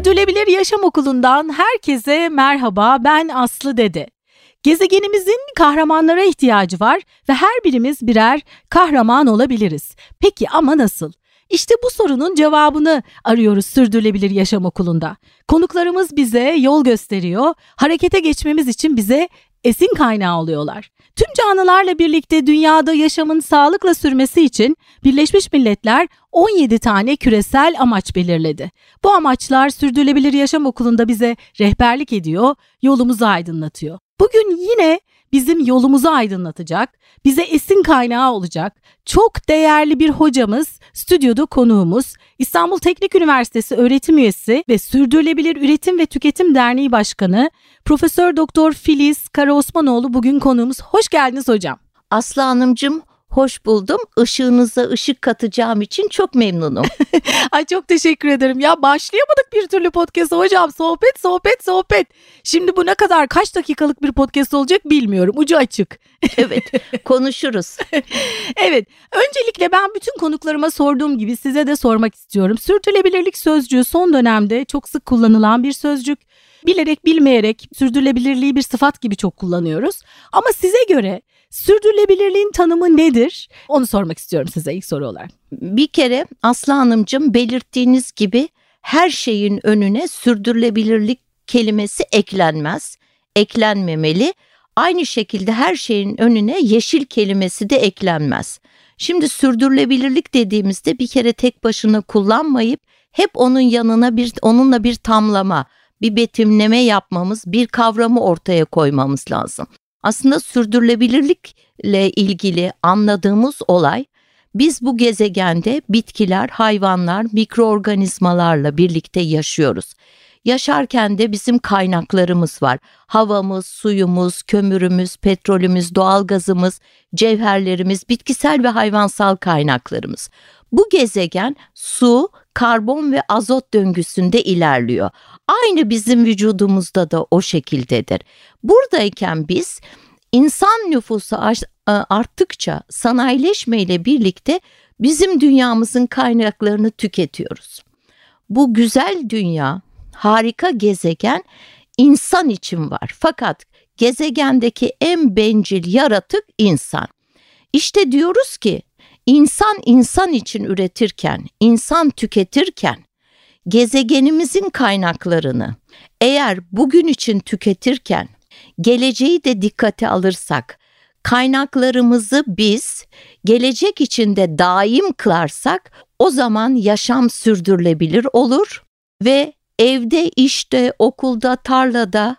Sürdürülebilir Yaşam Okulu'ndan herkese merhaba. Ben Aslı Dede. Gezegenimizin kahramanlara ihtiyacı var ve her birimiz birer kahraman olabiliriz. Peki ama nasıl? İşte bu sorunun cevabını arıyoruz Sürdürülebilir Yaşam Okulu'nda. Konuklarımız bize yol gösteriyor, harekete geçmemiz için bize esin kaynağı oluyorlar. Tüm canlılarla birlikte dünyada yaşamın sağlıkla sürmesi için Birleşmiş Milletler 17 tane küresel amaç belirledi. Bu amaçlar Sürdürülebilir Yaşam Okulu'nda bize rehberlik ediyor, yolumuzu aydınlatıyor. Bugün yine bizim yolumuzu aydınlatacak, bize esin kaynağı olacak çok değerli bir hocamız, stüdyoda konuğumuz, İstanbul Teknik Üniversitesi öğretim üyesi ve Sürdürülebilir Üretim ve Tüketim Derneği Başkanı Profesör Doktor Filiz Karaosmanoğlu bugün konuğumuz. Hoş geldiniz hocam. Aslı Hanımcığım hoş buldum. Işığınıza ışık katacağım için çok memnunum. Ay çok teşekkür ederim. Ya başlayamadık bir türlü podcast hocam. Sohbet, sohbet, sohbet. Şimdi bu ne kadar kaç dakikalık bir podcast olacak bilmiyorum. Ucu açık. evet, konuşuruz. evet, öncelikle ben bütün konuklarıma sorduğum gibi size de sormak istiyorum. Sürdürülebilirlik sözcüğü son dönemde çok sık kullanılan bir sözcük. Bilerek bilmeyerek sürdürülebilirliği bir sıfat gibi çok kullanıyoruz. Ama size göre Sürdürülebilirliğin tanımı nedir? Onu sormak istiyorum size ilk soru olarak. Bir kere Aslı Hanımcığım belirttiğiniz gibi her şeyin önüne sürdürülebilirlik kelimesi eklenmez, eklenmemeli. Aynı şekilde her şeyin önüne yeşil kelimesi de eklenmez. Şimdi sürdürülebilirlik dediğimizde bir kere tek başına kullanmayıp hep onun yanına bir onunla bir tamlama, bir betimleme yapmamız, bir kavramı ortaya koymamız lazım. Aslında sürdürülebilirlikle ilgili anladığımız olay biz bu gezegende bitkiler, hayvanlar, mikroorganizmalarla birlikte yaşıyoruz. Yaşarken de bizim kaynaklarımız var. Havamız, suyumuz, kömürümüz, petrolümüz, doğalgazımız, cevherlerimiz, bitkisel ve hayvansal kaynaklarımız. Bu gezegen su, karbon ve azot döngüsünde ilerliyor. Aynı bizim vücudumuzda da o şekildedir. Buradayken biz insan nüfusu arttıkça sanayileşmeyle birlikte bizim dünyamızın kaynaklarını tüketiyoruz. Bu güzel dünya, harika gezegen insan için var. Fakat gezegendeki en bencil yaratık insan. İşte diyoruz ki insan insan için üretirken, insan tüketirken gezegenimizin kaynaklarını eğer bugün için tüketirken geleceği de dikkate alırsak kaynaklarımızı biz gelecek içinde daim kılarsak o zaman yaşam sürdürülebilir olur ve evde, işte, okulda, tarlada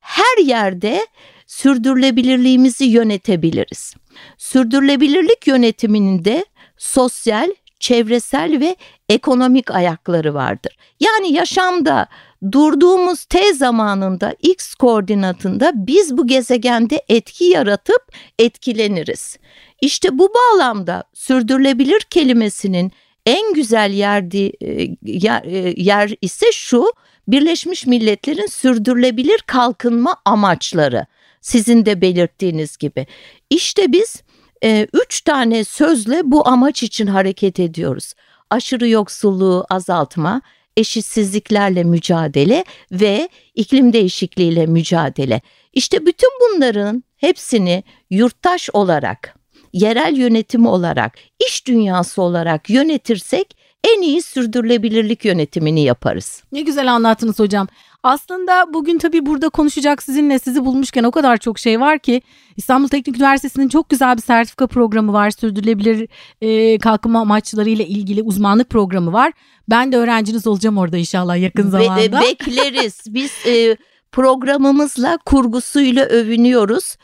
her yerde sürdürülebilirliğimizi yönetebiliriz. Sürdürülebilirlik yönetiminin de sosyal, çevresel ve ekonomik ayakları vardır. Yani yaşamda durduğumuz T zamanında X koordinatında biz bu gezegende etki yaratıp etkileniriz. İşte bu bağlamda sürdürülebilir kelimesinin en güzel yerdi, e, yer, yer ise şu Birleşmiş Milletler'in sürdürülebilir kalkınma amaçları sizin de belirttiğiniz gibi. İşte biz e, üç tane sözle bu amaç için hareket ediyoruz. Aşırı yoksulluğu azaltma, eşitsizliklerle mücadele ve iklim değişikliğiyle mücadele. İşte bütün bunların hepsini yurttaş olarak, yerel yönetimi olarak, iş dünyası olarak yönetirsek en iyi sürdürülebilirlik yönetimini yaparız. Ne güzel anlattınız hocam. Aslında bugün tabii burada konuşacak sizinle sizi bulmuşken o kadar çok şey var ki İstanbul Teknik Üniversitesi'nin çok güzel bir sertifika programı var. Sürdürülebilir e, kalkınma amaçları ile ilgili uzmanlık programı var. Ben de öğrenciniz olacağım orada inşallah yakın zamanda. Be- bekleriz. Biz e, programımızla kurgusuyla övünüyoruz.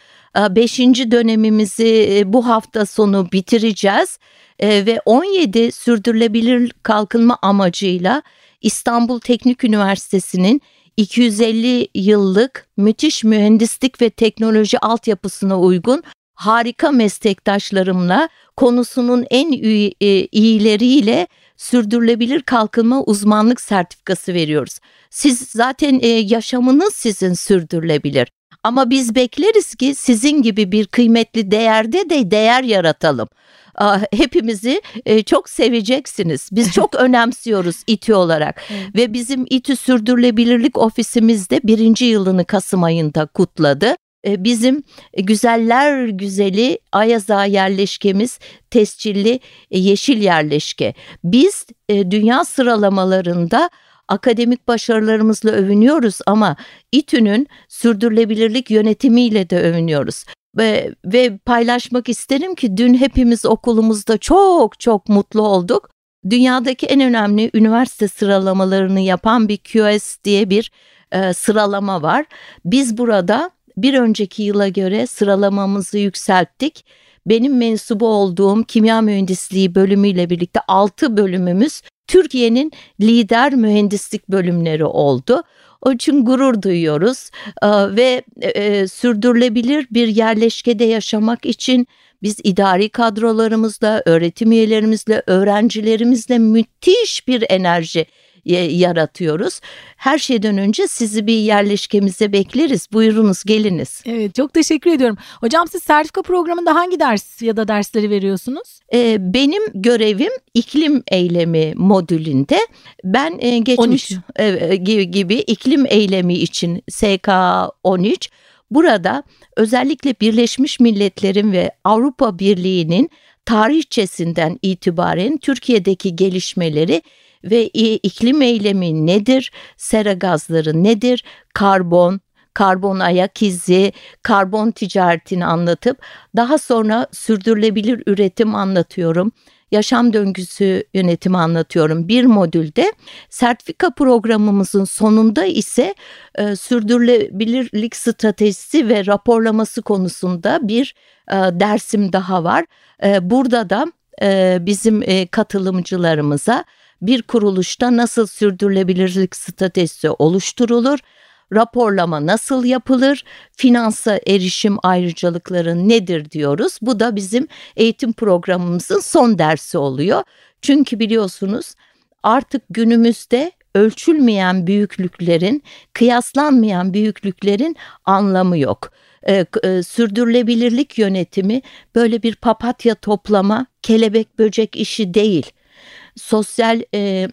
Beşinci dönemimizi e, bu hafta sonu bitireceğiz e, ve 17 sürdürülebilir kalkınma amacıyla İstanbul Teknik Üniversitesi'nin 250 yıllık müthiş mühendislik ve teknoloji altyapısına uygun harika meslektaşlarımla konusunun en e, iyileriyle sürdürülebilir kalkınma uzmanlık sertifikası veriyoruz. Siz zaten e, yaşamınız sizin sürdürülebilir. Ama biz bekleriz ki sizin gibi bir kıymetli değerde de değer yaratalım. Hepimizi e, çok seveceksiniz. Biz çok önemsiyoruz İTÜ olarak. Evet. Ve bizim İTÜ Sürdürülebilirlik Ofisimizde birinci yılını Kasım ayında kutladı. E, bizim güzeller güzeli Ayaza yerleşkemiz tescilli e, yeşil yerleşke. Biz dünya sıralamalarında akademik başarılarımızla övünüyoruz ama İTÜ'nün sürdürülebilirlik yönetimiyle de övünüyoruz. Ve, ve paylaşmak isterim ki dün hepimiz okulumuzda çok çok mutlu olduk. Dünyadaki en önemli üniversite sıralamalarını yapan bir QS diye bir e, sıralama var. Biz burada bir önceki yıla göre sıralamamızı yükselttik. Benim mensubu olduğum kimya mühendisliği bölümüyle birlikte 6 bölümümüz Türkiye'nin lider mühendislik bölümleri oldu. O için gurur duyuyoruz ee, ve e, sürdürülebilir bir yerleşkede yaşamak için biz idari kadrolarımızla, öğretim üyelerimizle, öğrencilerimizle müthiş bir enerji yaratıyoruz. Her şeyden önce sizi bir yerleşkemize bekleriz. Buyurunuz geliniz. Evet çok teşekkür ediyorum. Hocam siz sertifika programında hangi ders ya da dersleri veriyorsunuz? Ee, benim görevim iklim eylemi modülünde. Ben e, geçmiş e, gibi iklim eylemi için SK 13 Burada özellikle Birleşmiş Milletler'in ve Avrupa Birliği'nin tarihçesinden itibaren Türkiye'deki gelişmeleri ve iklim eylemi nedir? Sera gazları nedir? Karbon, karbon ayak izi, karbon ticaretini anlatıp daha sonra sürdürülebilir üretim anlatıyorum. Yaşam döngüsü yönetimi anlatıyorum bir modülde. Sertifika programımızın sonunda ise e, sürdürülebilirlik stratejisi ve raporlaması konusunda bir e, dersim daha var. E, burada da e, bizim e, katılımcılarımıza bir kuruluşta nasıl sürdürülebilirlik stratejisi oluşturulur, raporlama nasıl yapılır, finansa erişim ayrıcalıkları nedir diyoruz. Bu da bizim eğitim programımızın son dersi oluyor. Çünkü biliyorsunuz artık günümüzde ölçülmeyen büyüklüklerin, kıyaslanmayan büyüklüklerin anlamı yok. Ee, e, sürdürülebilirlik yönetimi böyle bir papatya toplama, kelebek böcek işi değil sosyal e,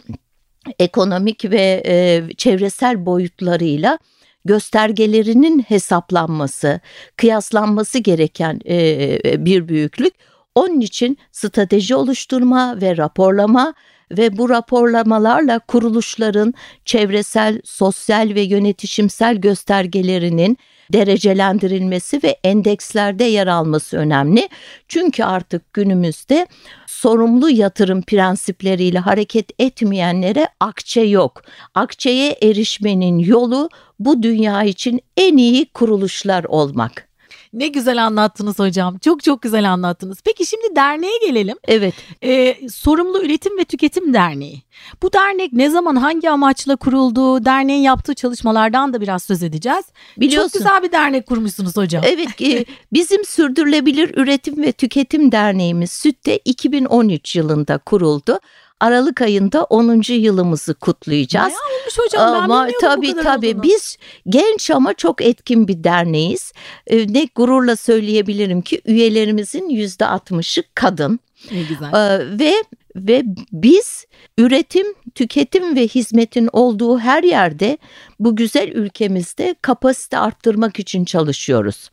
ekonomik ve e, çevresel boyutlarıyla göstergelerinin hesaplanması, kıyaslanması gereken e, bir büyüklük. Onun için strateji oluşturma ve raporlama ve bu raporlamalarla kuruluşların çevresel, sosyal ve yönetişimsel göstergelerinin derecelendirilmesi ve endekslerde yer alması önemli. Çünkü artık günümüzde sorumlu yatırım prensipleriyle hareket etmeyenlere akçe yok. Akçeye erişmenin yolu bu dünya için en iyi kuruluşlar olmak. Ne güzel anlattınız hocam. Çok çok güzel anlattınız. Peki şimdi derneğe gelelim. Evet. Ee, Sorumlu Üretim ve Tüketim Derneği. Bu dernek ne zaman hangi amaçla kuruldu? Derneğin yaptığı çalışmalardan da biraz söz edeceğiz. Biliyorsun. Çok güzel bir dernek kurmuşsunuz hocam. Evet. E, bizim Sürdürülebilir Üretim ve Tüketim Derneğimiz SÜT'te 2013 yılında kuruldu. Aralık ayında 10. yılımızı kutlayacağız. Ne olmuş hocam ben ama tabii tabii olduğunu. biz genç ama çok etkin bir derneğiz. Ee, ne gururla söyleyebilirim ki üyelerimizin yüzde 60'ı kadın. Ne güzel. Ee, ve ve biz üretim, tüketim ve hizmetin olduğu her yerde bu güzel ülkemizde kapasite arttırmak için çalışıyoruz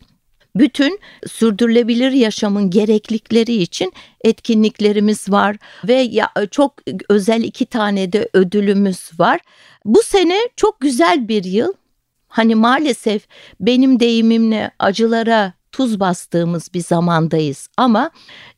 bütün sürdürülebilir yaşamın gereklilikleri için etkinliklerimiz var ve ya çok özel iki tane de ödülümüz var. Bu sene çok güzel bir yıl. Hani maalesef benim deyimimle acılara tuz bastığımız bir zamandayız ama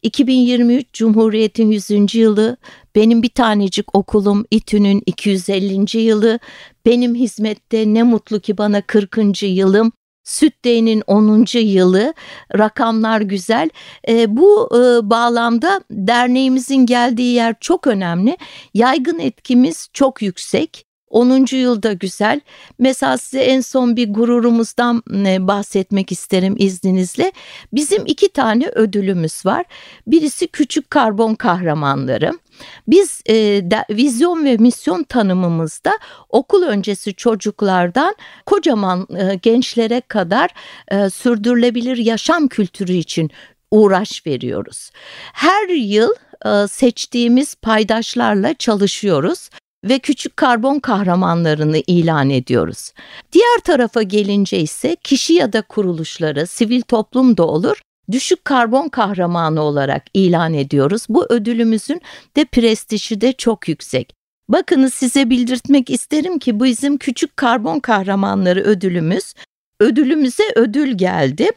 2023 Cumhuriyet'in 100. yılı, benim bir tanecik okulum İTÜ'nün 250. yılı, benim hizmette ne mutlu ki bana 40. yılım. Süt Day'nin 10. yılı rakamlar güzel. E, bu e, bağlamda derneğimizin geldiği yer çok önemli. Yaygın etkimiz çok yüksek. 10. yılda güzel. Mesela size en son bir gururumuzdan e, bahsetmek isterim izninizle. Bizim iki tane ödülümüz var. Birisi küçük karbon kahramanları. Biz e, de, vizyon ve misyon tanımımızda okul öncesi çocuklardan kocaman e, gençlere kadar e, sürdürülebilir yaşam kültürü için uğraş veriyoruz. Her yıl e, seçtiğimiz paydaşlarla çalışıyoruz ve küçük karbon kahramanlarını ilan ediyoruz. Diğer tarafa gelince ise kişi ya da kuruluşları, sivil toplum da olur, düşük karbon kahramanı olarak ilan ediyoruz. Bu ödülümüzün de prestiji de çok yüksek. Bakınız size bildirtmek isterim ki bu bizim küçük karbon kahramanları ödülümüz ödülümüze ödül geldi.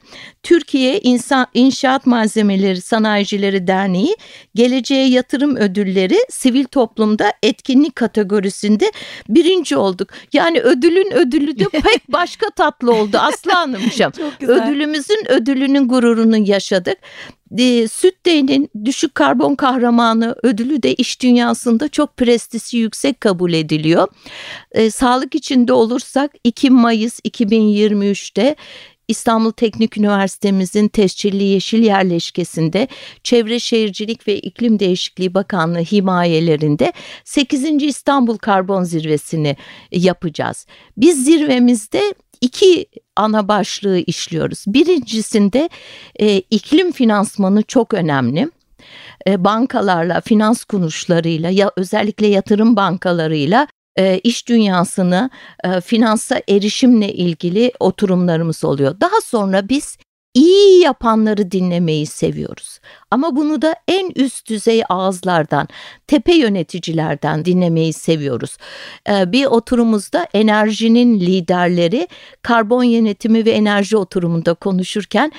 Türkiye İnsan, İnşaat Malzemeleri Sanayicileri Derneği Geleceğe Yatırım Ödülleri sivil toplumda etkinlik kategorisinde birinci olduk. Yani ödülün ödülü de pek başka tatlı oldu Aslı Hanımcığım. Ödülümüzün ödülünün gururunu yaşadık. E, Süt Day'nin düşük karbon kahramanı ödülü de iş dünyasında çok prestisi yüksek kabul ediliyor. E, sağlık içinde olursak 2 Mayıs 2023'te İstanbul Teknik Üniversitemizin tescilli yeşil yerleşkesinde Çevre Şehircilik ve İklim Değişikliği Bakanlığı himayelerinde 8. İstanbul Karbon Zirvesini yapacağız. Biz zirvemizde iki ana başlığı işliyoruz. Birincisinde e, iklim finansmanı çok önemli e, bankalarla, finans kuruluşlarıyla ya özellikle yatırım bankalarıyla e, iş dünyasını e, finansa erişimle ilgili oturumlarımız oluyor. Daha sonra biz iyi yapanları dinlemeyi seviyoruz. Ama bunu da en üst düzey ağızlardan, tepe yöneticilerden dinlemeyi seviyoruz. Ee, bir oturumuzda enerjinin liderleri karbon yönetimi ve enerji oturumunda konuşurken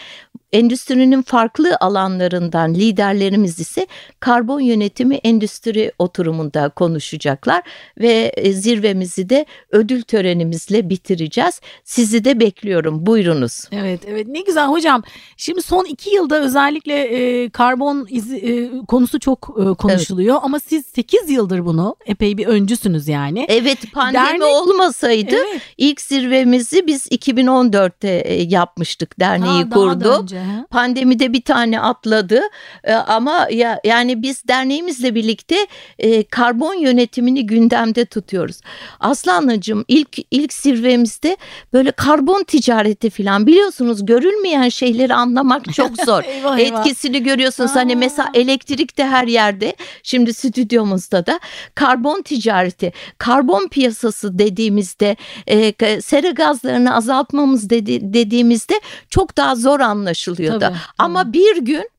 endüstrinin farklı alanlarından liderlerimiz ise karbon yönetimi endüstri oturumunda konuşacaklar ve e, zirvemizi de ödül törenimizle bitireceğiz. Sizi de bekliyorum. Buyurunuz. Evet, evet. Ne güzel hocam. Şimdi son iki yılda özellikle e, karbon izi, e, konusu çok e, konuşuluyor evet. ama siz 8 yıldır bunu epey bir öncüsünüz yani. Evet, pandemi Dernek... olmasaydı evet. ilk zirvemizi biz 2014'te e, yapmıştık. Derneği ha, kurduk. Pandemide bir tane atladı e, ama ya yani biz derneğimizle birlikte e, karbon yönetimini gündemde tutuyoruz. Aslanlıcığım ilk ilk zirvemizde böyle karbon ticareti falan biliyorsunuz görülmeyen şeyleri anlamak çok zor. eyvah, eyvah. Etkisini görüyorsunuz Aa. hani mesela elektrik de her yerde şimdi stüdyomuzda da karbon ticareti, karbon piyasası dediğimizde e, sera gazlarını azaltmamız dedi, dediğimizde çok daha zor anlaşılıyor tabii, da. Ama bir gün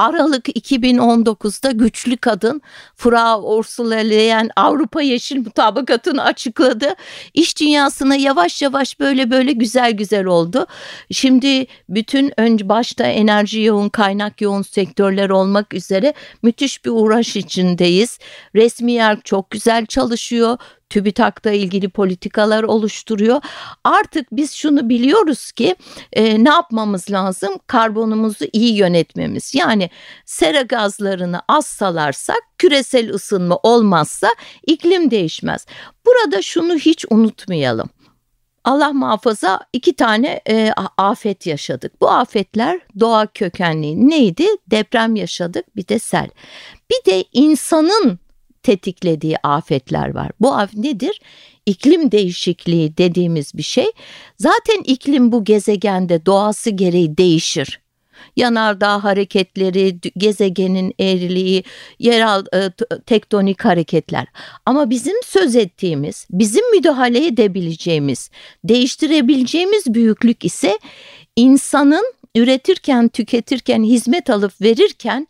Aralık 2019'da güçlü kadın Frau Ursula Leyen Avrupa Yeşil Mutabakatı'nı açıkladı. İş dünyasına yavaş yavaş böyle böyle güzel güzel oldu. Şimdi bütün önce başta enerji yoğun kaynak yoğun sektörler olmak üzere müthiş bir uğraş içindeyiz. Resmi yer çok güzel çalışıyor. TÜBİTAK'ta ilgili politikalar oluşturuyor. Artık biz şunu biliyoruz ki e, ne yapmamız lazım? Karbonumuzu iyi yönetmemiz. Yani sera gazlarını az salarsak küresel ısınma olmazsa iklim değişmez. Burada şunu hiç unutmayalım. Allah muhafaza iki tane e, afet yaşadık. Bu afetler doğa kökenli neydi? Deprem yaşadık bir de sel. Bir de insanın tetiklediği afetler var. Bu afet nedir? İklim değişikliği dediğimiz bir şey. Zaten iklim bu gezegende doğası gereği değişir. Yanardağ hareketleri, gezegenin eğriliği, yerel e, tektonik hareketler. Ama bizim söz ettiğimiz, bizim müdahale edebileceğimiz, değiştirebileceğimiz büyüklük ise insanın üretirken, tüketirken, hizmet alıp verirken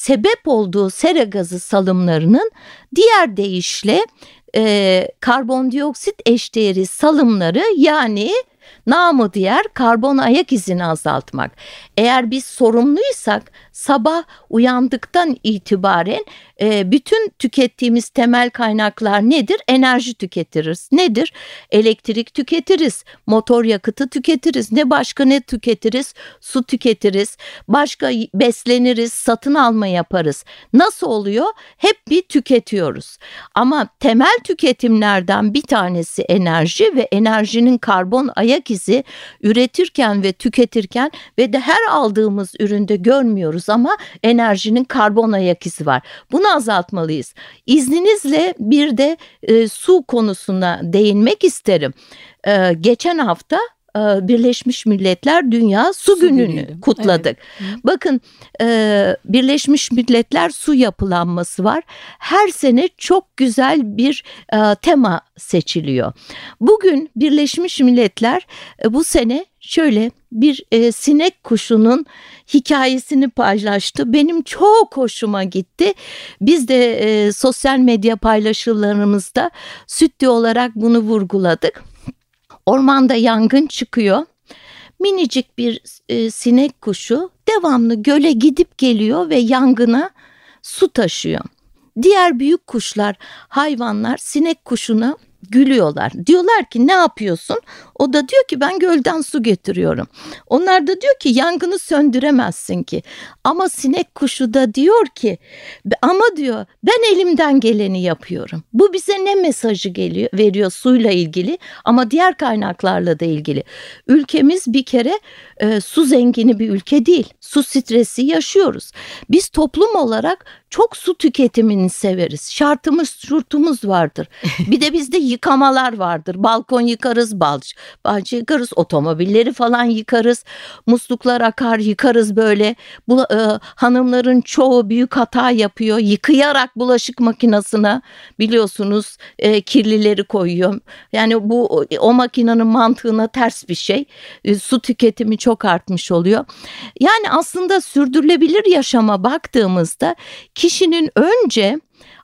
sebep olduğu sera gazı salımlarının diğer deyişle e, karbondioksit eşdeğeri salımları yani namı diğer karbon ayak izini azaltmak. Eğer biz sorumluysak sabah uyandıktan itibaren e, bütün tükettiğimiz temel kaynaklar nedir? Enerji tüketiriz. Nedir? Elektrik tüketiriz, motor yakıtı tüketiriz. Ne başka ne tüketiriz? Su tüketiriz. Başka besleniriz, satın alma yaparız. Nasıl oluyor? Hep bir tüketiyoruz. Ama temel tüketimlerden bir tanesi enerji ve enerjinin karbon ayak izi üretirken ve tüketirken ve de her aldığımız üründe görmüyoruz ama enerjinin karbon ayak izi var. Bunu azaltmalıyız. İzninizle bir de e, su konusuna değinmek isterim. E, geçen hafta Birleşmiş Milletler Dünya Su, su Günü'nü günüydü. kutladık. Evet. Bakın e, Birleşmiş Milletler su yapılanması var. Her sene çok güzel bir e, tema seçiliyor. Bugün Birleşmiş Milletler bu sene şöyle bir sinek kuşunun hikayesini paylaştı. Benim çok hoşuma gitti. Biz de sosyal medya paylaşımlarımızda sütlü olarak bunu vurguladık. Ormanda yangın çıkıyor. Minicik bir e, sinek kuşu devamlı göle gidip geliyor ve yangına su taşıyor. Diğer büyük kuşlar, hayvanlar sinek kuşuna gülüyorlar. Diyorlar ki ne yapıyorsun? O da diyor ki ben gölden su getiriyorum. Onlar da diyor ki yangını söndüremezsin ki. Ama sinek kuşu da diyor ki ama diyor ben elimden geleni yapıyorum. Bu bize ne mesajı geliyor veriyor suyla ilgili ama diğer kaynaklarla da ilgili. Ülkemiz bir kere e, su zengini bir ülke değil. Su stresi yaşıyoruz. Biz toplum olarak çok su tüketimini severiz. Şartımız, şurtumuz vardır. Bir de bizde yıkamalar vardır. Balkon yıkarız, balç, balç yıkarız, otomobilleri falan yıkarız. Musluklar akar, yıkarız böyle. Bu e, hanımların çoğu büyük hata yapıyor. Yıkayarak bulaşık makinesine biliyorsunuz e, kirlileri koyuyor. Yani bu o makinenin mantığına ters bir şey. E, su tüketimi çok artmış oluyor. Yani aslında sürdürülebilir yaşama baktığımızda kişinin önce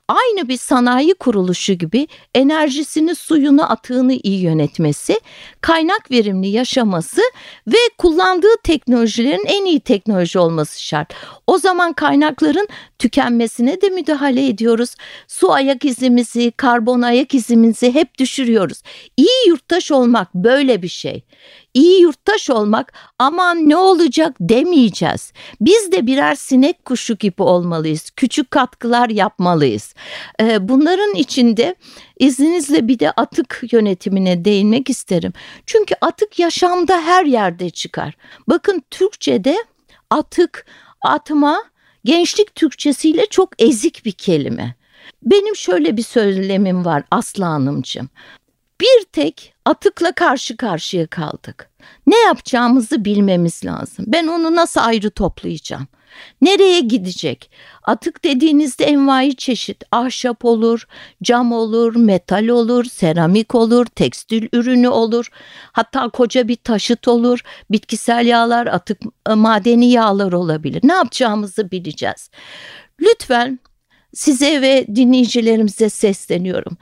aynı bir sanayi kuruluşu gibi enerjisini, suyunu, atığını iyi yönetmesi, kaynak verimli yaşaması ve kullandığı teknolojilerin en iyi teknoloji olması şart. O zaman kaynakların tükenmesine de müdahale ediyoruz. Su ayak izimizi, karbon ayak izimizi hep düşürüyoruz. İyi yurttaş olmak böyle bir şey iyi yurttaş olmak aman ne olacak demeyeceğiz. Biz de birer sinek kuşu gibi olmalıyız. Küçük katkılar yapmalıyız. Ee, bunların içinde izninizle bir de atık yönetimine değinmek isterim. Çünkü atık yaşamda her yerde çıkar. Bakın Türkçe'de atık, atma gençlik Türkçesiyle çok ezik bir kelime. Benim şöyle bir söylemim var Aslı Hanımcığım. Bir tek atıkla karşı karşıya kaldık. Ne yapacağımızı bilmemiz lazım. Ben onu nasıl ayrı toplayacağım? Nereye gidecek? Atık dediğinizde envai çeşit ahşap olur, cam olur, metal olur, seramik olur, tekstil ürünü olur. Hatta koca bir taşıt olur, bitkisel yağlar, atık e, madeni yağlar olabilir. Ne yapacağımızı bileceğiz. Lütfen size ve dinleyicilerimize sesleniyorum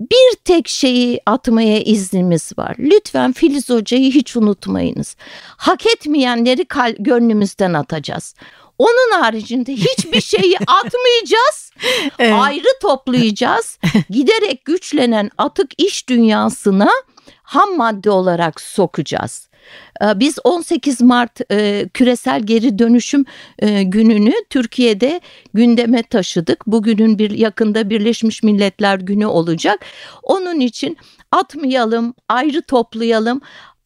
bir tek şeyi atmaya iznimiz var. Lütfen Filiz Hoca'yı hiç unutmayınız. Hak etmeyenleri gönlümüzden atacağız. Onun haricinde hiçbir şeyi atmayacağız. Evet. Ayrı toplayacağız. Giderek güçlenen atık iş dünyasına ham madde olarak sokacağız. Ee, biz 18 Mart e, küresel geri dönüşüm e, gününü Türkiye'de gündeme taşıdık. Bugünün bir yakında Birleşmiş Milletler Günü olacak. Onun için atmayalım, ayrı toplayalım.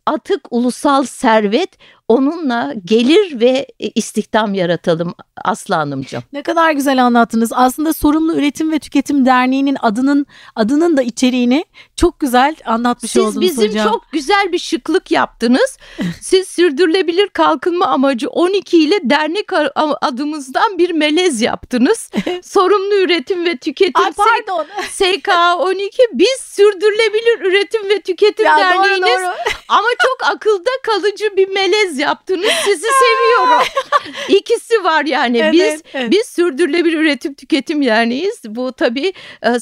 Atık ulusal servet onunla gelir ve e, istihdam yaratalım Aslı Hanımcığım. Ne kadar güzel anlattınız. Aslında Sorumlu Üretim ve Tüketim Derneği'nin adının adının da içeriğini çok güzel anlatmış Siz oldunuz hocam. Siz bizim çok güzel bir şıklık yaptınız. Siz sürdürülebilir kalkınma amacı 12 ile dernek adımızdan bir melez yaptınız. Sorumlu Üretim ve Tüketim Ay, pardon. SK 12 biz sürdürülebilir üretim ve tüketim ya, derneğiniz doğru, doğru. ama çok akılda kalıcı bir melez siz yaptınız sizi seviyorum. İkisi var yani Evet, biz evet. biz sürdürülebilir üretim tüketim yerneğiz. Bu tabii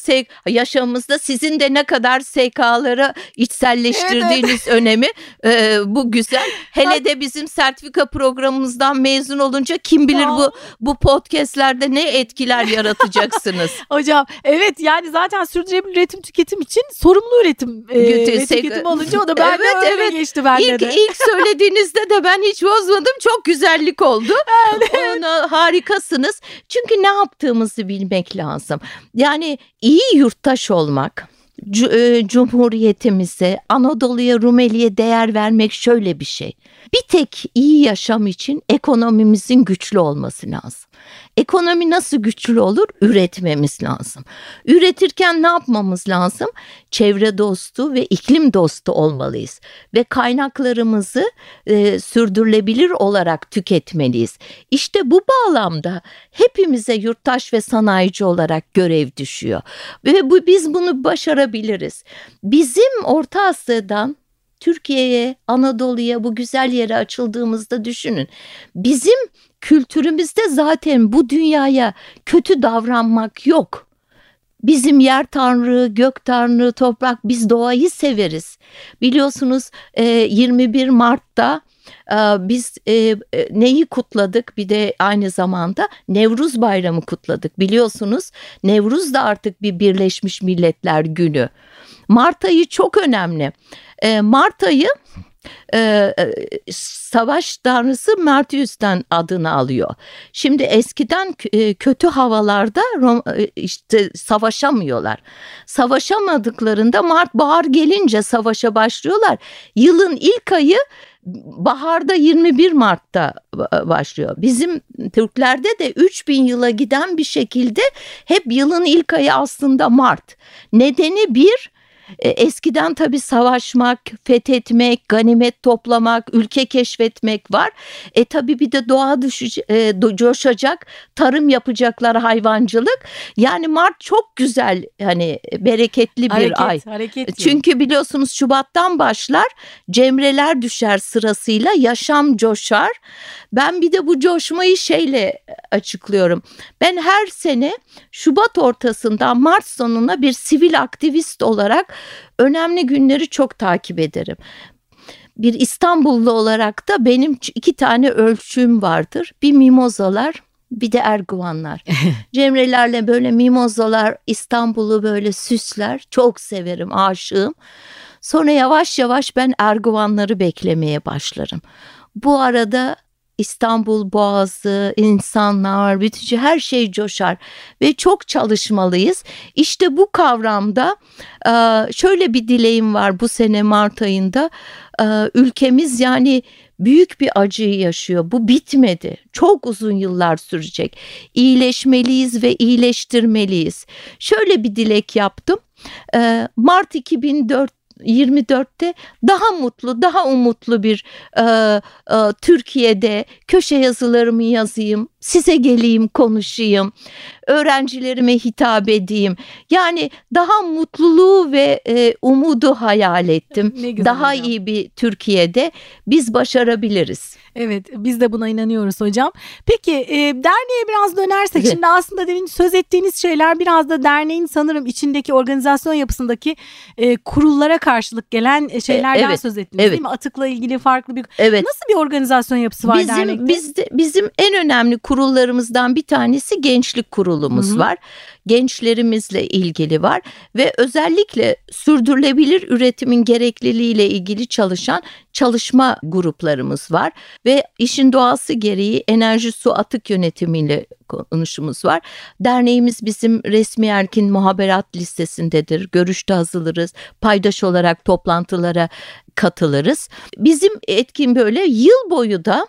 e, yaşamımızda sizin de ne kadar SK'ları içselleştirdiğiniz önemi e, bu güzel. Hele de bizim sertifika programımızdan mezun olunca kim bilir Ya. bu bu podcastlerde ne etkiler yaratacaksınız. Hocam evet yani zaten sürdürülebilir üretim tüketim için sorumlu üretim e, Götü- ve tüketim olunca o da ben de Evet, öyle evet. geçti bende İlk, de. ilk söylediğinizde de ben hiç bozmadım. Çok güzellik oldu. Ona harikasınız. Çünkü ne yaptığımızı bilmek lazım. Yani iyi yurttaş olmak, e, Cumhuriyetimize, Anadolu'ya, Rumeli'ye değer vermek şöyle bir şey. Bir tek iyi yaşam için ekonomimizin güçlü olması lazım. Ekonomi nasıl güçlü olur? Üretmemiz lazım. Üretirken ne yapmamız lazım? Çevre dostu ve iklim dostu olmalıyız. Ve kaynaklarımızı e, sürdürülebilir olarak tüketmeliyiz. İşte bu bağlamda hepimize yurttaş ve sanayici olarak görev düşüyor. Ve bu, biz bunu başarabiliriz. Bizim Orta Asya'dan Türkiye'ye, Anadolu'ya bu güzel yere açıldığımızda düşünün. Bizim kültürümüzde zaten bu dünyaya kötü davranmak yok. Bizim yer tanrı, gök tanrı, toprak biz doğayı severiz. Biliyorsunuz e, 21 Mart'ta e, biz e, e, neyi kutladık? Bir de aynı zamanda Nevruz Bayramı kutladık. Biliyorsunuz Nevruz da artık bir Birleşmiş Milletler Günü. Mart ayı çok önemli. E, Mart ayı e, e, savaş tanrısı Martius'tan adını alıyor. Şimdi eskiden e, kötü havalarda Rom- e, işte savaşamıyorlar. Savaşamadıklarında Mart bahar gelince savaşa başlıyorlar. Yılın ilk ayı baharda 21 Mart'ta ba- başlıyor. Bizim Türklerde de 3000 yıla giden bir şekilde hep yılın ilk ayı aslında Mart. Nedeni bir Eskiden tabii savaşmak, fethetmek, ganimet toplamak, ülke keşfetmek var. E tabii bir de doğa düşecek, e, coşacak, tarım yapacaklar, hayvancılık. Yani Mart çok güzel, hani bereketli bir hareket, ay. hareket. Çünkü biliyorsunuz Şubat'tan başlar cemreler düşer sırasıyla yaşam coşar. Ben bir de bu coşmayı şeyle açıklıyorum. Ben her sene Şubat ortasından Mart sonuna bir sivil aktivist olarak önemli günleri çok takip ederim. Bir İstanbullu olarak da benim iki tane ölçüm vardır. Bir mimozalar bir de erguvanlar. Cemrelerle böyle mimozalar İstanbul'u böyle süsler. Çok severim, aşığım. Sonra yavaş yavaş ben erguvanları beklemeye başlarım. Bu arada İstanbul Boğazı, insanlar, bütün şey- her şey coşar ve çok çalışmalıyız. İşte bu kavramda şöyle bir dileğim var bu sene Mart ayında. Ülkemiz yani büyük bir acıyı yaşıyor. Bu bitmedi. Çok uzun yıllar sürecek. İyileşmeliyiz ve iyileştirmeliyiz. Şöyle bir dilek yaptım. Mart 2004 24'te daha mutlu, daha umutlu bir e, e, Türkiye'de köşe yazılarımı yazayım, size geleyim, konuşayım, öğrencilerime hitap edeyim. Yani daha mutluluğu ve e, umudu hayal ettim. Daha hocam. iyi bir Türkiye'de biz başarabiliriz. Evet biz de buna inanıyoruz hocam. Peki e, derneğe biraz dönersek Evet. şimdi aslında demin söz ettiğiniz şeyler biraz da derneğin sanırım içindeki organizasyon yapısındaki e, kurullara karşılık gelen e, şeylerden evet, söz ettiniz evet. değil mi? Atıkla ilgili farklı bir Evet. nasıl bir organizasyon yapısı var Bizim dernekte? bizde, bizim en önemli kurullarımızdan bir tanesi gençlik kurulumuz Hı hı. var. Gençlerimizle ilgili var ve özellikle sürdürülebilir üretimin gerekliliğiyle ilgili çalışan çalışma gruplarımız var ve işin doğası gereği enerji su atık yönetimiyle konuşumuz var. Derneğimiz bizim resmi erkin muhaberat listesindedir. Görüşte hazırlarız. Paydaş olarak toplantılara katılırız. Bizim etkin böyle yıl boyu da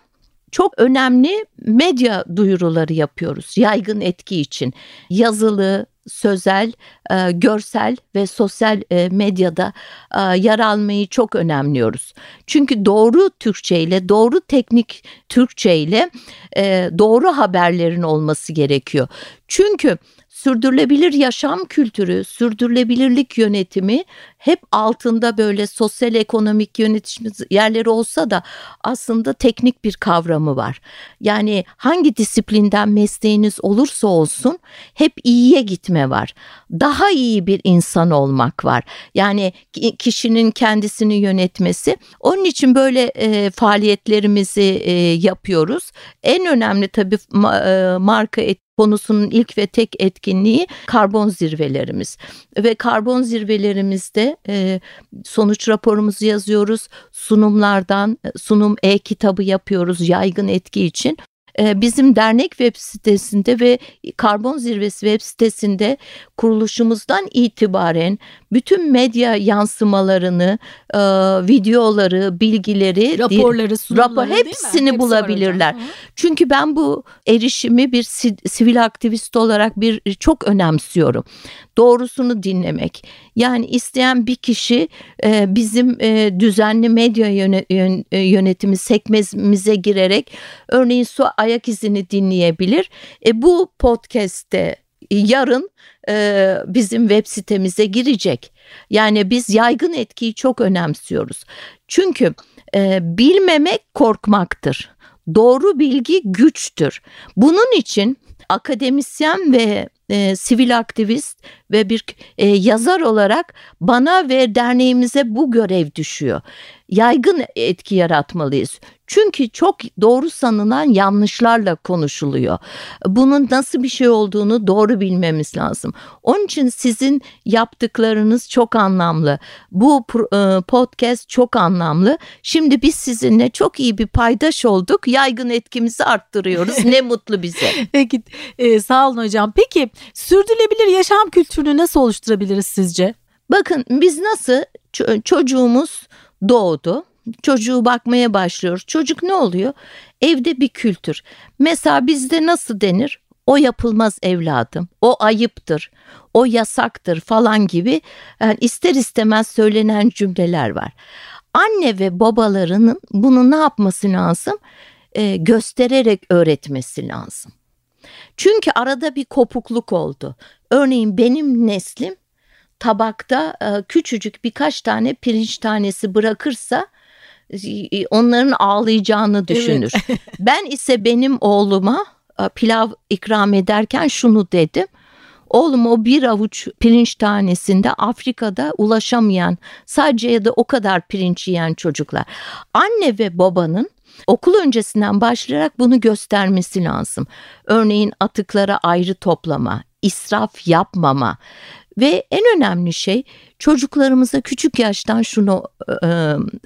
çok önemli medya duyuruları yapıyoruz yaygın etki için. Yazılı, sözel, e, görsel ve sosyal e, medyada e, yer almayı çok önemliyoruz. Çünkü doğru Türkçe ile, doğru teknik Türkçe ile e, doğru haberlerin olması gerekiyor. Çünkü sürdürülebilir yaşam kültürü, sürdürülebilirlik yönetimi hep altında böyle sosyal ekonomik yönetici yerleri olsa da aslında teknik bir kavramı var. Yani hangi disiplinden mesleğiniz olursa olsun hep iyiye gitme var. Daha iyi bir insan olmak var. Yani kişinin kendisini yönetmesi. Onun için böyle e, faaliyetlerimizi e, yapıyoruz. En önemli tabii e, marka et, konusunun ilk ve tek etkinliği karbon zirvelerimiz ve karbon zirvelerimizde e, sonuç raporumuzu yazıyoruz. Sunumlardan sunum e-kitabı yapıyoruz yaygın etki için bizim dernek web sitesinde ve Karbon Zirvesi web sitesinde kuruluşumuzdan itibaren bütün medya yansımalarını, e, videoları, bilgileri, raporları, rapor hepsini bulabilirler. Çünkü ben bu erişimi bir sivil aktivist olarak bir çok önemsiyorum. Doğrusunu dinlemek. Yani isteyen bir kişi e, bizim e, düzenli medya yönetimi sekmemize girerek örneğin su ayak izini dinleyebilir. E, bu podcast'te yarın e, bizim web sitemize girecek. Yani biz yaygın etkiyi çok önemsiyoruz. Çünkü e, bilmemek korkmaktır. Doğru bilgi güçtür. Bunun için akademisyen ve e, sivil aktivist ve bir e, yazar olarak bana ve derneğimize bu görev düşüyor. Yaygın etki yaratmalıyız. Çünkü çok doğru sanılan yanlışlarla konuşuluyor. Bunun nasıl bir şey olduğunu doğru bilmemiz lazım. Onun için sizin yaptıklarınız çok anlamlı. Bu e, podcast çok anlamlı. Şimdi biz sizinle çok iyi bir paydaş olduk. Yaygın etkimizi arttırıyoruz. ne mutlu bize. Peki e, sağ olun hocam. Peki sürdürülebilir yaşam kültürünü nasıl oluşturabiliriz sizce? Bakın biz nasıl çocuğumuz doğdu çocuğu bakmaya başlıyoruz. Çocuk ne oluyor? Evde bir kültür. Mesela bizde nasıl denir? O yapılmaz evladım. O ayıptır. O yasaktır falan gibi yani ister istemez söylenen cümleler var. Anne ve babalarının bunu ne yapması lazım? Ee, göstererek öğretmesi lazım. Çünkü arada bir kopukluk oldu. Örneğin benim neslim tabakta e, küçücük birkaç tane pirinç tanesi bırakırsa onların ağlayacağını düşünür. Evet. ben ise benim oğluma e, pilav ikram ederken şunu dedim. Oğlum o bir avuç pirinç tanesinde Afrika'da ulaşamayan sadece ya da o kadar pirinç yiyen çocuklar. Anne ve babanın okul öncesinden başlayarak bunu göstermesi lazım. Örneğin atıklara ayrı toplama, israf yapmama, ve en önemli şey çocuklarımıza küçük yaştan şunu e,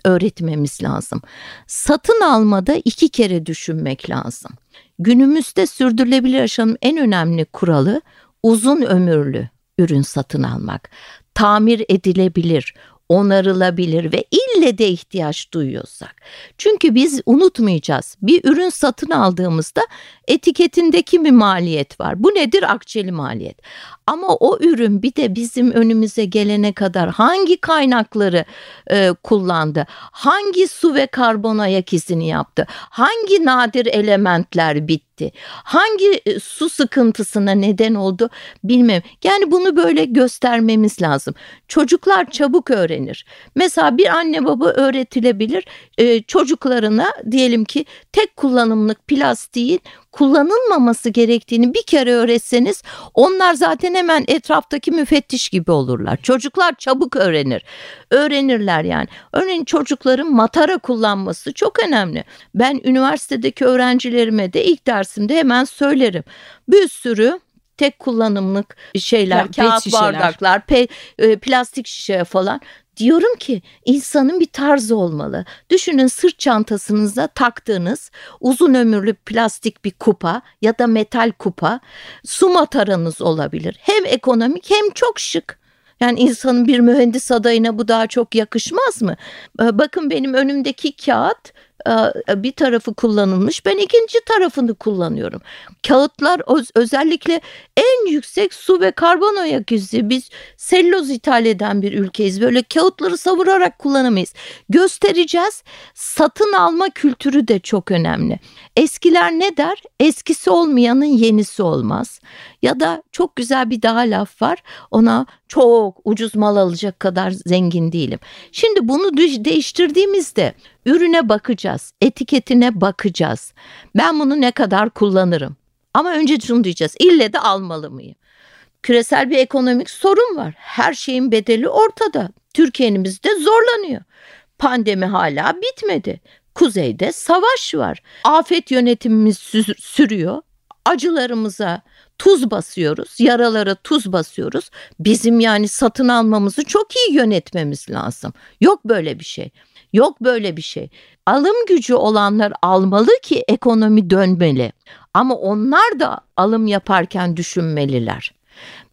öğretmemiz lazım. Satın almada iki kere düşünmek lazım. Günümüzde sürdürülebilir yaşamın en önemli kuralı uzun ömürlü ürün satın almak. Tamir edilebilir, onarılabilir ve ille de ihtiyaç duyuyorsak. Çünkü biz unutmayacağız. Bir ürün satın aldığımızda etiketindeki bir maliyet var. Bu nedir? Akçeli maliyet. Ama o ürün bir de bizim önümüze gelene kadar hangi kaynakları e, kullandı? Hangi su ve karbon ayak izini yaptı? Hangi nadir elementler bitti? Hangi e, su sıkıntısına neden oldu bilmem. Yani bunu böyle göstermemiz lazım. Çocuklar çabuk öğrenir. Mesela bir anne baba öğretilebilir. E, çocuklarına diyelim ki tek kullanımlık plastiğin kullanılmaması gerektiğini bir kere öğretseniz onlar zaten hemen etraftaki müfettiş gibi olurlar. Çocuklar çabuk öğrenir. Öğrenirler yani. Örneğin çocukların matara kullanması çok önemli. Ben üniversitedeki öğrencilerime de ilk dersimde hemen söylerim. Bir sürü tek kullanımlık şeyler, ya, kağıt şişeler. bardaklar, pe, e, plastik şişe falan. Diyorum ki insanın bir tarzı olmalı. Düşünün sırt çantasınıza taktığınız uzun ömürlü plastik bir kupa ya da metal kupa su mataranız olabilir. Hem ekonomik hem çok şık. Yani insanın bir mühendis adayına bu daha çok yakışmaz mı? Ee, bakın benim önümdeki kağıt bir tarafı kullanılmış. Ben ikinci tarafını kullanıyorum. Kağıtlar özellikle en yüksek su ve karbon ayak izi. Biz selloz ithal eden bir ülkeyiz. Böyle kağıtları savurarak kullanamayız. Göstereceğiz. Satın alma kültürü de çok önemli. Eskiler ne der? Eskisi olmayanın yenisi olmaz. Ya da çok güzel bir daha laf var. Ona çok ucuz mal alacak kadar zengin değilim. Şimdi bunu değiştirdiğimizde ürüne bakacağız, etiketine bakacağız. Ben bunu ne kadar kullanırım? Ama önce şunu diyeceğiz. İlle de almalı mıyım? Küresel bir ekonomik sorun var. Her şeyin bedeli ortada. Türkiye'miz de zorlanıyor. Pandemi hala bitmedi. Kuzeyde savaş var. Afet yönetimimiz sürüyor. Acılarımıza tuz basıyoruz. Yaralara tuz basıyoruz. Bizim yani satın almamızı çok iyi yönetmemiz lazım. Yok böyle bir şey. Yok böyle bir şey. Alım gücü olanlar almalı ki ekonomi dönmeli. Ama onlar da alım yaparken düşünmeliler.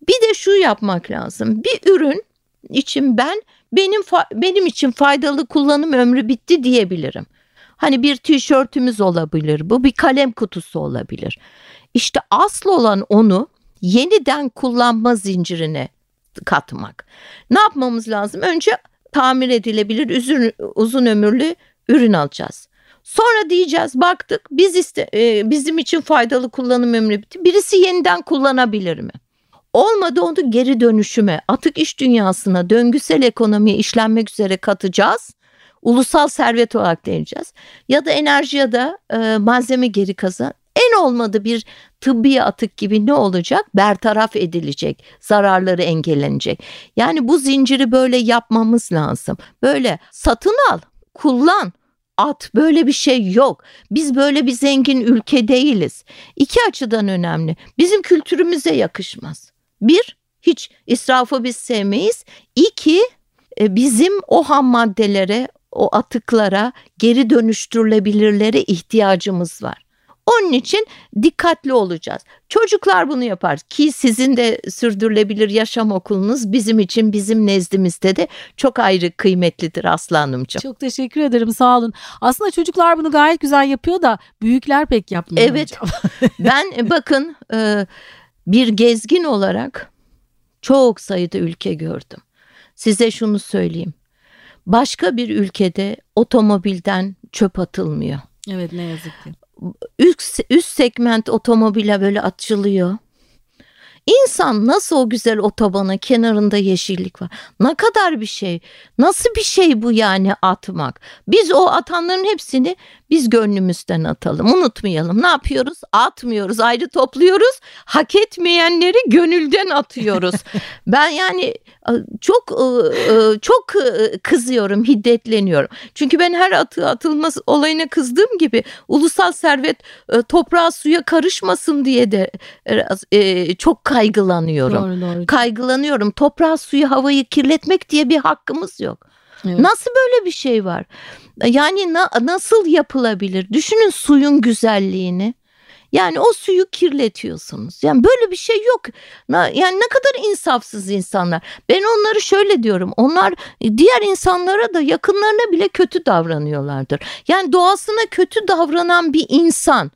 Bir de şu yapmak lazım. Bir ürün için ben benim benim için faydalı kullanım ömrü bitti diyebilirim. Hani bir tişörtümüz olabilir, bu bir kalem kutusu olabilir. İşte asıl olan onu yeniden kullanma zincirine katmak. Ne yapmamız lazım? Önce tamir edilebilir uzun, uzun ömürlü ürün alacağız. Sonra diyeceğiz baktık biz iste, e, bizim için faydalı kullanım ömrü bitti. Birisi yeniden kullanabilir mi? Olmadı onu geri dönüşüme, atık iş dünyasına, döngüsel ekonomiye işlenmek üzere katacağız. Ulusal servet olarak deneyeceğiz. Ya da enerji ya da e, malzeme geri kazan. En olmadı bir tıbbi atık gibi ne olacak? Bertaraf edilecek, zararları engellenecek. Yani bu zinciri böyle yapmamız lazım. Böyle satın al, kullan, at böyle bir şey yok. Biz böyle bir zengin ülke değiliz. İki açıdan önemli. Bizim kültürümüze yakışmaz. Bir, hiç israfı biz sevmeyiz. İki, e, bizim o ham maddelere, o atıklara geri dönüştürülebilirlere ihtiyacımız var. Onun için dikkatli olacağız. Çocuklar bunu yapar ki sizin de sürdürülebilir yaşam okulunuz bizim için bizim nezdimizde de çok ayrı kıymetlidir Aslı Hanımcığım. Çok teşekkür ederim sağ olun. Aslında çocuklar bunu gayet güzel yapıyor da büyükler pek yapmıyor Evet ben e, bakın e, bir gezgin olarak çok sayıda ülke gördüm. Size şunu söyleyeyim. Başka bir ülkede otomobilden çöp atılmıyor. Evet ne yazık ki. Üst, üst segment otomobile böyle atılıyor. İnsan nasıl o güzel otobanın kenarında yeşillik var. Ne kadar bir şey. Nasıl bir şey bu yani atmak. Biz o atanların hepsini biz gönlümüzden atalım. Unutmayalım. Ne yapıyoruz? Atmıyoruz. Ayrı topluyoruz. Hak etmeyenleri gönülden atıyoruz. ben yani çok çok kızıyorum, hiddetleniyorum. Çünkü ben her atı atılması olayına kızdığım gibi ulusal servet toprağa suya karışmasın diye de çok kaygılanıyorum. Doğru, doğru. Kaygılanıyorum. Toprağı, suyu, havayı kirletmek diye bir hakkımız yok. Evet. Nasıl böyle bir şey var? Yani na, nasıl yapılabilir? Düşünün suyun güzelliğini. Yani o suyu kirletiyorsunuz. Yani böyle bir şey yok. Yani ne kadar insafsız insanlar. Ben onları şöyle diyorum. Onlar diğer insanlara da yakınlarına bile kötü davranıyorlardır. Yani doğasına kötü davranan bir insan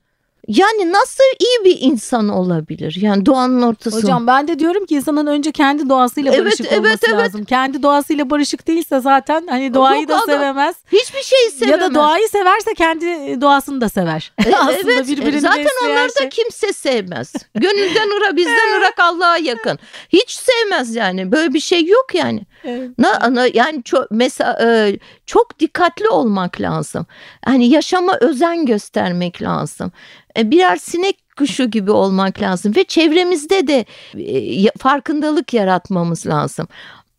yani nasıl iyi bir insan olabilir? Yani doğanın ortasında. Hocam ben de diyorum ki insanın önce kendi doğasıyla barışık evet, olması evet, lazım. Evet. Kendi doğasıyla barışık değilse zaten hani doğayı Yok, da sevemez. Hiçbir şeyi sevemez. Ya da doğayı severse kendi doğasını da sever. E, Aslında evet. birbirini Zaten onları şey. da kimse sevmez. Gönülden ıra bizden ırak Allah'a yakın. Hiç sevmez yani. Böyle bir şey yok yani. Evet. Na, na, yani çok mesela e, çok dikkatli olmak lazım. Hani yaşama özen göstermek lazım. E, birer sinek kuşu gibi olmak lazım ve çevremizde de e, farkındalık yaratmamız lazım.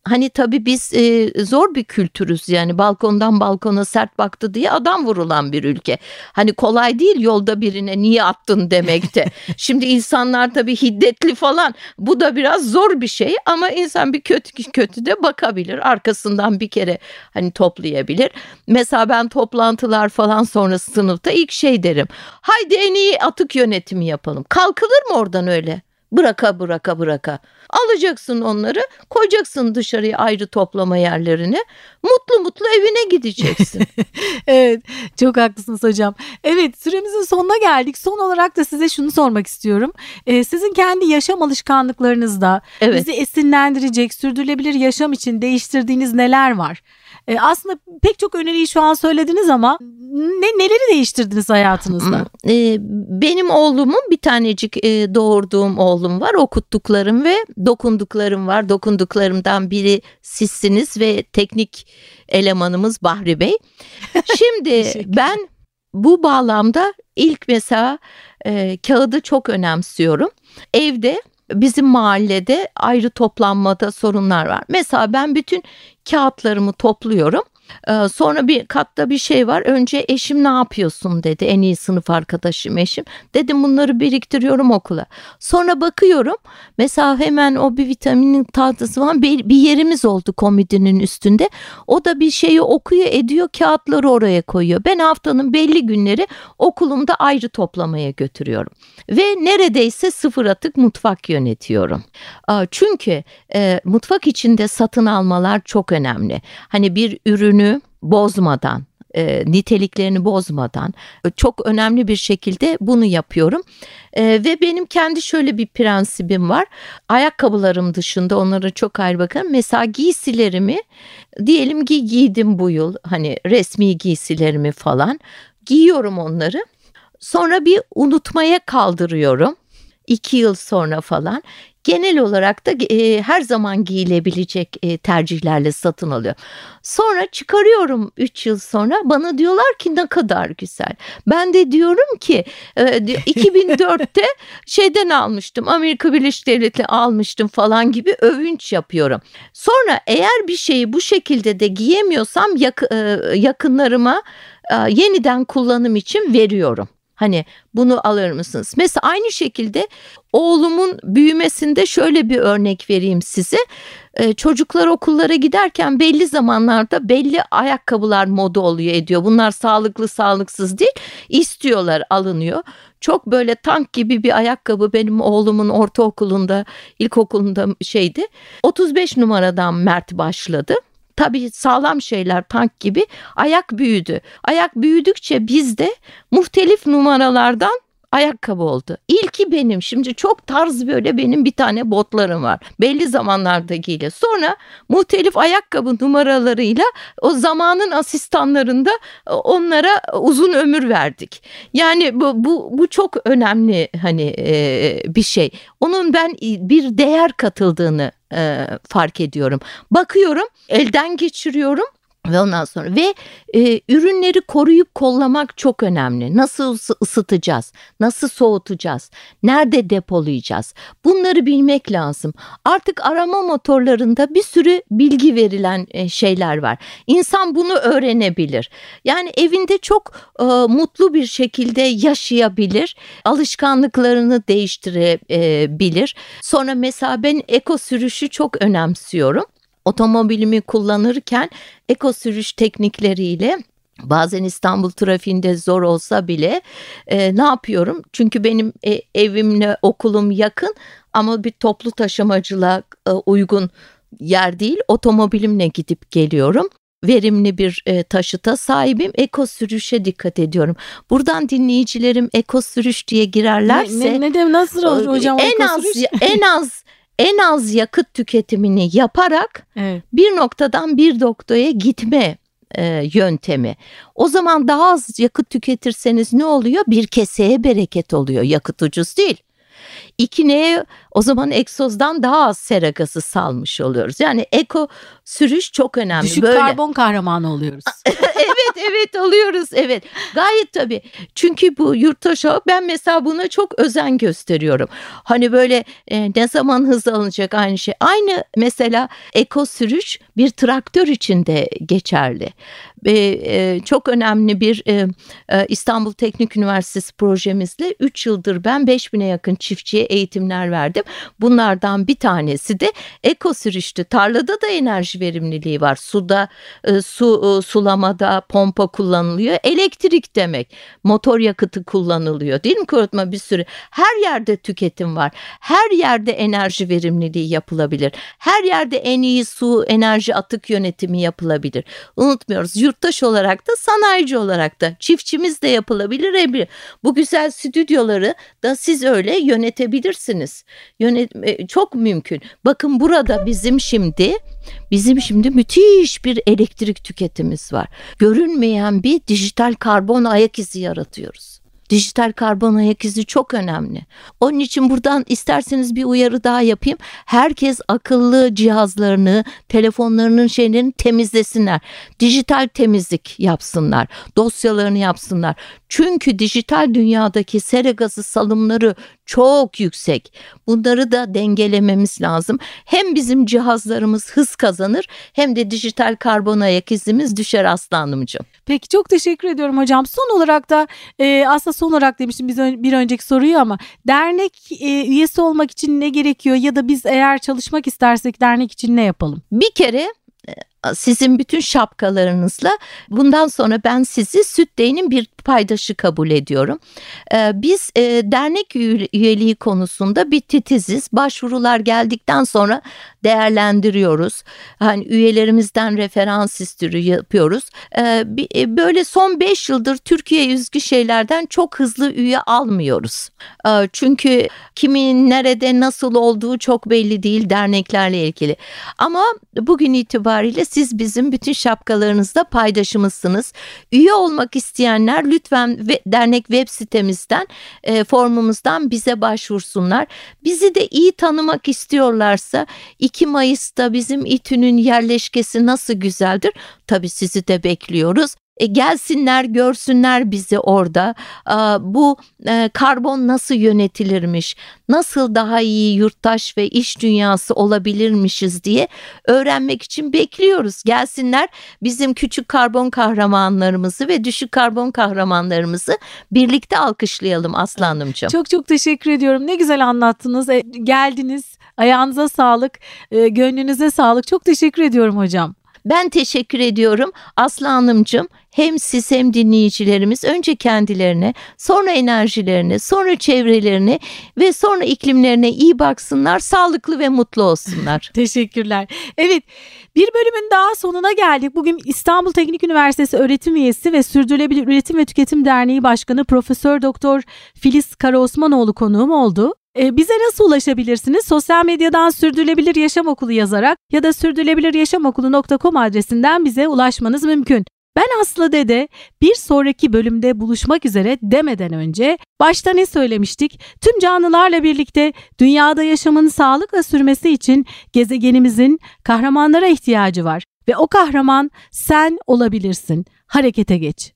Hani tabii biz e, zor bir kültürüz yani balkondan balkona sert baktı diye adam vurulan bir ülke. Hani kolay değil yolda birine niye attın demekte. Şimdi insanlar tabii hiddetli falan bu da biraz zor bir şey ama insan bir kötü kötü de bakabilir. Arkasından bir kere hani toplayabilir. Mesela ben toplantılar falan sonrası sınıfta ilk şey derim. Haydi en iyi atık yönetimi yapalım. Kalkılır mı oradan öyle? Bıraka bıraka bıraka. Alacaksın onları koyacaksın dışarıya ayrı toplama yerlerine. Mutlu mutlu evine gideceksin. evet çok haklısınız hocam. Evet süremizin sonuna geldik. Son olarak da size şunu sormak istiyorum. Ee, sizin kendi yaşam alışkanlıklarınızda evet. bizi esinlendirecek sürdürülebilir yaşam için değiştirdiğiniz neler var? E, aslında pek çok öneriyi şu an söylediniz ama ne neleri değiştirdiniz hayatınızda? Hmm, e, benim oğlumun bir tanecik e, doğurduğum oğlum var. Okuttuklarım ve dokunduklarım var. Dokunduklarımdan biri sizsiniz ve teknik elemanımız Bahri Bey. Şimdi ben bu bağlamda ilk mesela e, kağıdı çok önemsiyorum. Evde bizim mahallede ayrı toplanmada sorunlar var. Mesela ben bütün kağıtlarımı topluyorum. Ee, sonra bir katta bir şey var. Önce eşim ne yapıyorsun dedi. En iyi sınıf arkadaşım eşim. Dedim bunları biriktiriyorum okula. Sonra bakıyorum. Mesela hemen o bir vitaminin tatlısı var. Bir, bir yerimiz oldu komedinin üstünde. O da bir şeyi okuyor ediyor. Kağıtları oraya koyuyor. Ben haftanın belli günleri okulumda ayrı toplamaya götürüyorum. Ve neredeyse sıfır atık mutfak yönetiyorum. Çünkü e, mutfak içinde satın almalar çok önemli. Hani bir ürünü bozmadan e, niteliklerini bozmadan e, çok önemli bir şekilde bunu yapıyorum. E, ve benim kendi şöyle bir prensibim var. Ayakkabılarım dışında onlara çok ayrı bakarım. Mesela giysilerimi diyelim ki giydim bu yıl hani resmi giysilerimi falan giyiyorum onları. Sonra bir unutmaya kaldırıyorum. iki yıl sonra falan genel olarak da e, her zaman giyilebilecek e, tercihlerle satın alıyor. Sonra çıkarıyorum 3 yıl sonra bana diyorlar ki ne kadar güzel. Ben de diyorum ki e, 2004'te şeyden almıştım Amerika Birleşik Devletleri almıştım falan gibi övünç yapıyorum. Sonra eğer bir şeyi bu şekilde de giyemiyorsam yak, e, yakınlarıma e, yeniden kullanım için veriyorum. Hani bunu alır mısınız? Mesela aynı şekilde oğlumun büyümesinde şöyle bir örnek vereyim size. Ee, çocuklar okullara giderken belli zamanlarda belli ayakkabılar moda oluyor ediyor. Bunlar sağlıklı sağlıksız değil istiyorlar alınıyor. Çok böyle tank gibi bir ayakkabı benim oğlumun ortaokulunda ilkokulunda şeydi. 35 numaradan Mert başladı. Tabii sağlam şeyler tank gibi ayak büyüdü. Ayak büyüdükçe bizde muhtelif numaralardan ayakkabı oldu. İlki benim. Şimdi çok tarz böyle benim bir tane botlarım var. Belli zamanlarda giyiliyor. Sonra muhtelif ayakkabı numaralarıyla o zamanın asistanlarında e, onlara uzun ömür verdik. Yani bu bu, bu çok önemli hani e, bir şey. Onun ben bir değer katıldığını e, fark ediyorum. Bakıyorum, elden geçiriyorum ve ondan sonra ve e, ürünleri koruyup kollamak çok önemli. Nasıl ısıtacağız? Nasıl soğutacağız? Nerede depolayacağız? Bunları bilmek lazım. Artık arama motorlarında bir sürü bilgi verilen e, şeyler var. İnsan bunu öğrenebilir. Yani evinde çok e, mutlu bir şekilde yaşayabilir. Alışkanlıklarını değiştirebilir. Sonra mesela ben eko sürüşü çok önemsiyorum otomobilimi kullanırken eko sürüş teknikleriyle Bazen İstanbul trafiğinde zor olsa bile e, ne yapıyorum? Çünkü benim e, evimle okulum yakın ama bir toplu taşımacılığa e, uygun yer değil. Otomobilimle gidip geliyorum. Verimli bir e, taşıta sahibim. Eko sürüşe dikkat ediyorum. Buradan dinleyicilerim eko sürüş diye girerlerse ne, ne, ne de nasıl olur hocam en az en az en az yakıt tüketimini yaparak evet. bir noktadan bir noktaya gitme e, yöntemi. O zaman daha az yakıt tüketirseniz ne oluyor? Bir keseye bereket oluyor. Yakıt ucuz değil. İki neye o zaman egzozdan daha az sera gazı salmış oluyoruz. Yani eko sürüş çok önemli. Düşük Böyle. karbon kahramanı oluyoruz. evet evet oluyoruz evet gayet tabii. Çünkü bu yurttaş ben mesela buna çok özen gösteriyorum. Hani böyle e, ne zaman hız alınacak aynı şey. Aynı mesela eko sürüş bir traktör içinde geçerli. E, çok önemli bir e, e, İstanbul Teknik Üniversitesi projemizle 3 yıldır ben 5000'e yakın çiftçiye eğitimler verdim. Bunlardan bir tanesi de eko sürüştü. Tarlada da enerji verimliliği var. Suda, e, su e, sulamada pompa kullanılıyor. Elektrik demek. Motor yakıtı kullanılıyor. Değil mi kurutma bir sürü. Her yerde tüketim var. Her yerde enerji verimliliği yapılabilir. Her yerde en iyi su, enerji atık yönetimi yapılabilir. Unutmuyoruz yurttaş olarak da sanayici olarak da çiftçimiz de yapılabilir. Bu güzel stüdyoları da siz öyle yönetebilirsiniz. Yönet e, çok mümkün. Bakın burada bizim şimdi bizim şimdi müthiş bir elektrik tüketimimiz var. Görünmeyen bir dijital karbon ayak izi yaratıyoruz. Dijital karbon ayak izi çok önemli. Onun için buradan isterseniz bir uyarı daha yapayım. Herkes akıllı cihazlarını, telefonlarının şeylerini temizlesinler. Dijital temizlik yapsınlar. Dosyalarını yapsınlar. Çünkü dijital dünyadaki sera gazı salımları çok yüksek. Bunları da dengelememiz lazım. Hem bizim cihazlarımız hız kazanır hem de dijital karbon ayak izimiz düşer aslanımcığım. Peki çok teşekkür ediyorum hocam. Son olarak da e, aslında son olarak demiştim biz bir önceki soruyu ama dernek e, üyesi olmak için ne gerekiyor ya da biz eğer çalışmak istersek dernek için ne yapalım? Bir kere sizin bütün şapkalarınızla bundan sonra ben sizi Süt Değ'nin bir paydaşı kabul ediyorum. Ee, biz e, dernek üyeliği konusunda bir titiziz. Başvurular geldikten sonra değerlendiriyoruz. Hani üyelerimizden referans istiri yapıyoruz. E, böyle son 5 yıldır Türkiye üzgü şeylerden çok hızlı üye almıyoruz. Çünkü kimin nerede nasıl olduğu çok belli değil derneklerle ilgili. Ama bugün itibariyle siz bizim bütün şapkalarınızda paydaşımızsınız. Üye olmak isteyenler lütfen ve, dernek web sitemizden e, formumuzdan bize başvursunlar. Bizi de iyi tanımak istiyorlarsa 2 Mayıs'ta bizim İTÜ'nün yerleşkesi nasıl güzeldir? Tabii sizi de bekliyoruz. E, gelsinler görsünler bizi orada. E, bu e, karbon nasıl yönetilirmiş? Nasıl daha iyi yurttaş ve iş dünyası olabilirmişiz diye öğrenmek için bekliyoruz. Gelsinler bizim küçük karbon kahramanlarımızı ve düşük karbon kahramanlarımızı birlikte alkışlayalım aslanımcığım. Çok çok teşekkür ediyorum. Ne güzel anlattınız. E, geldiniz. Ayağınıza sağlık. E, gönlünüze sağlık. Çok teşekkür ediyorum hocam. Ben teşekkür ediyorum Aslı Hanımcığım. Hem siz hem dinleyicilerimiz önce kendilerine, sonra enerjilerine, sonra çevrelerine ve sonra iklimlerine iyi baksınlar, sağlıklı ve mutlu olsunlar. Teşekkürler. Evet, bir bölümün daha sonuna geldik. Bugün İstanbul Teknik Üniversitesi öğretim üyesi ve Sürdürülebilir Üretim ve Tüketim Derneği Başkanı Profesör Doktor Filiz Karaosmanoğlu konuğum oldu. E, bize nasıl ulaşabilirsiniz? Sosyal medyadan Sürdürülebilir Yaşam Okulu yazarak ya da sürdürülebiliryaşamokulu.com adresinden bize ulaşmanız mümkün. Ben Aslı Dede bir sonraki bölümde buluşmak üzere demeden önce başta ne söylemiştik? Tüm canlılarla birlikte dünyada yaşamın sağlıkla sürmesi için gezegenimizin kahramanlara ihtiyacı var ve o kahraman sen olabilirsin. Harekete geç.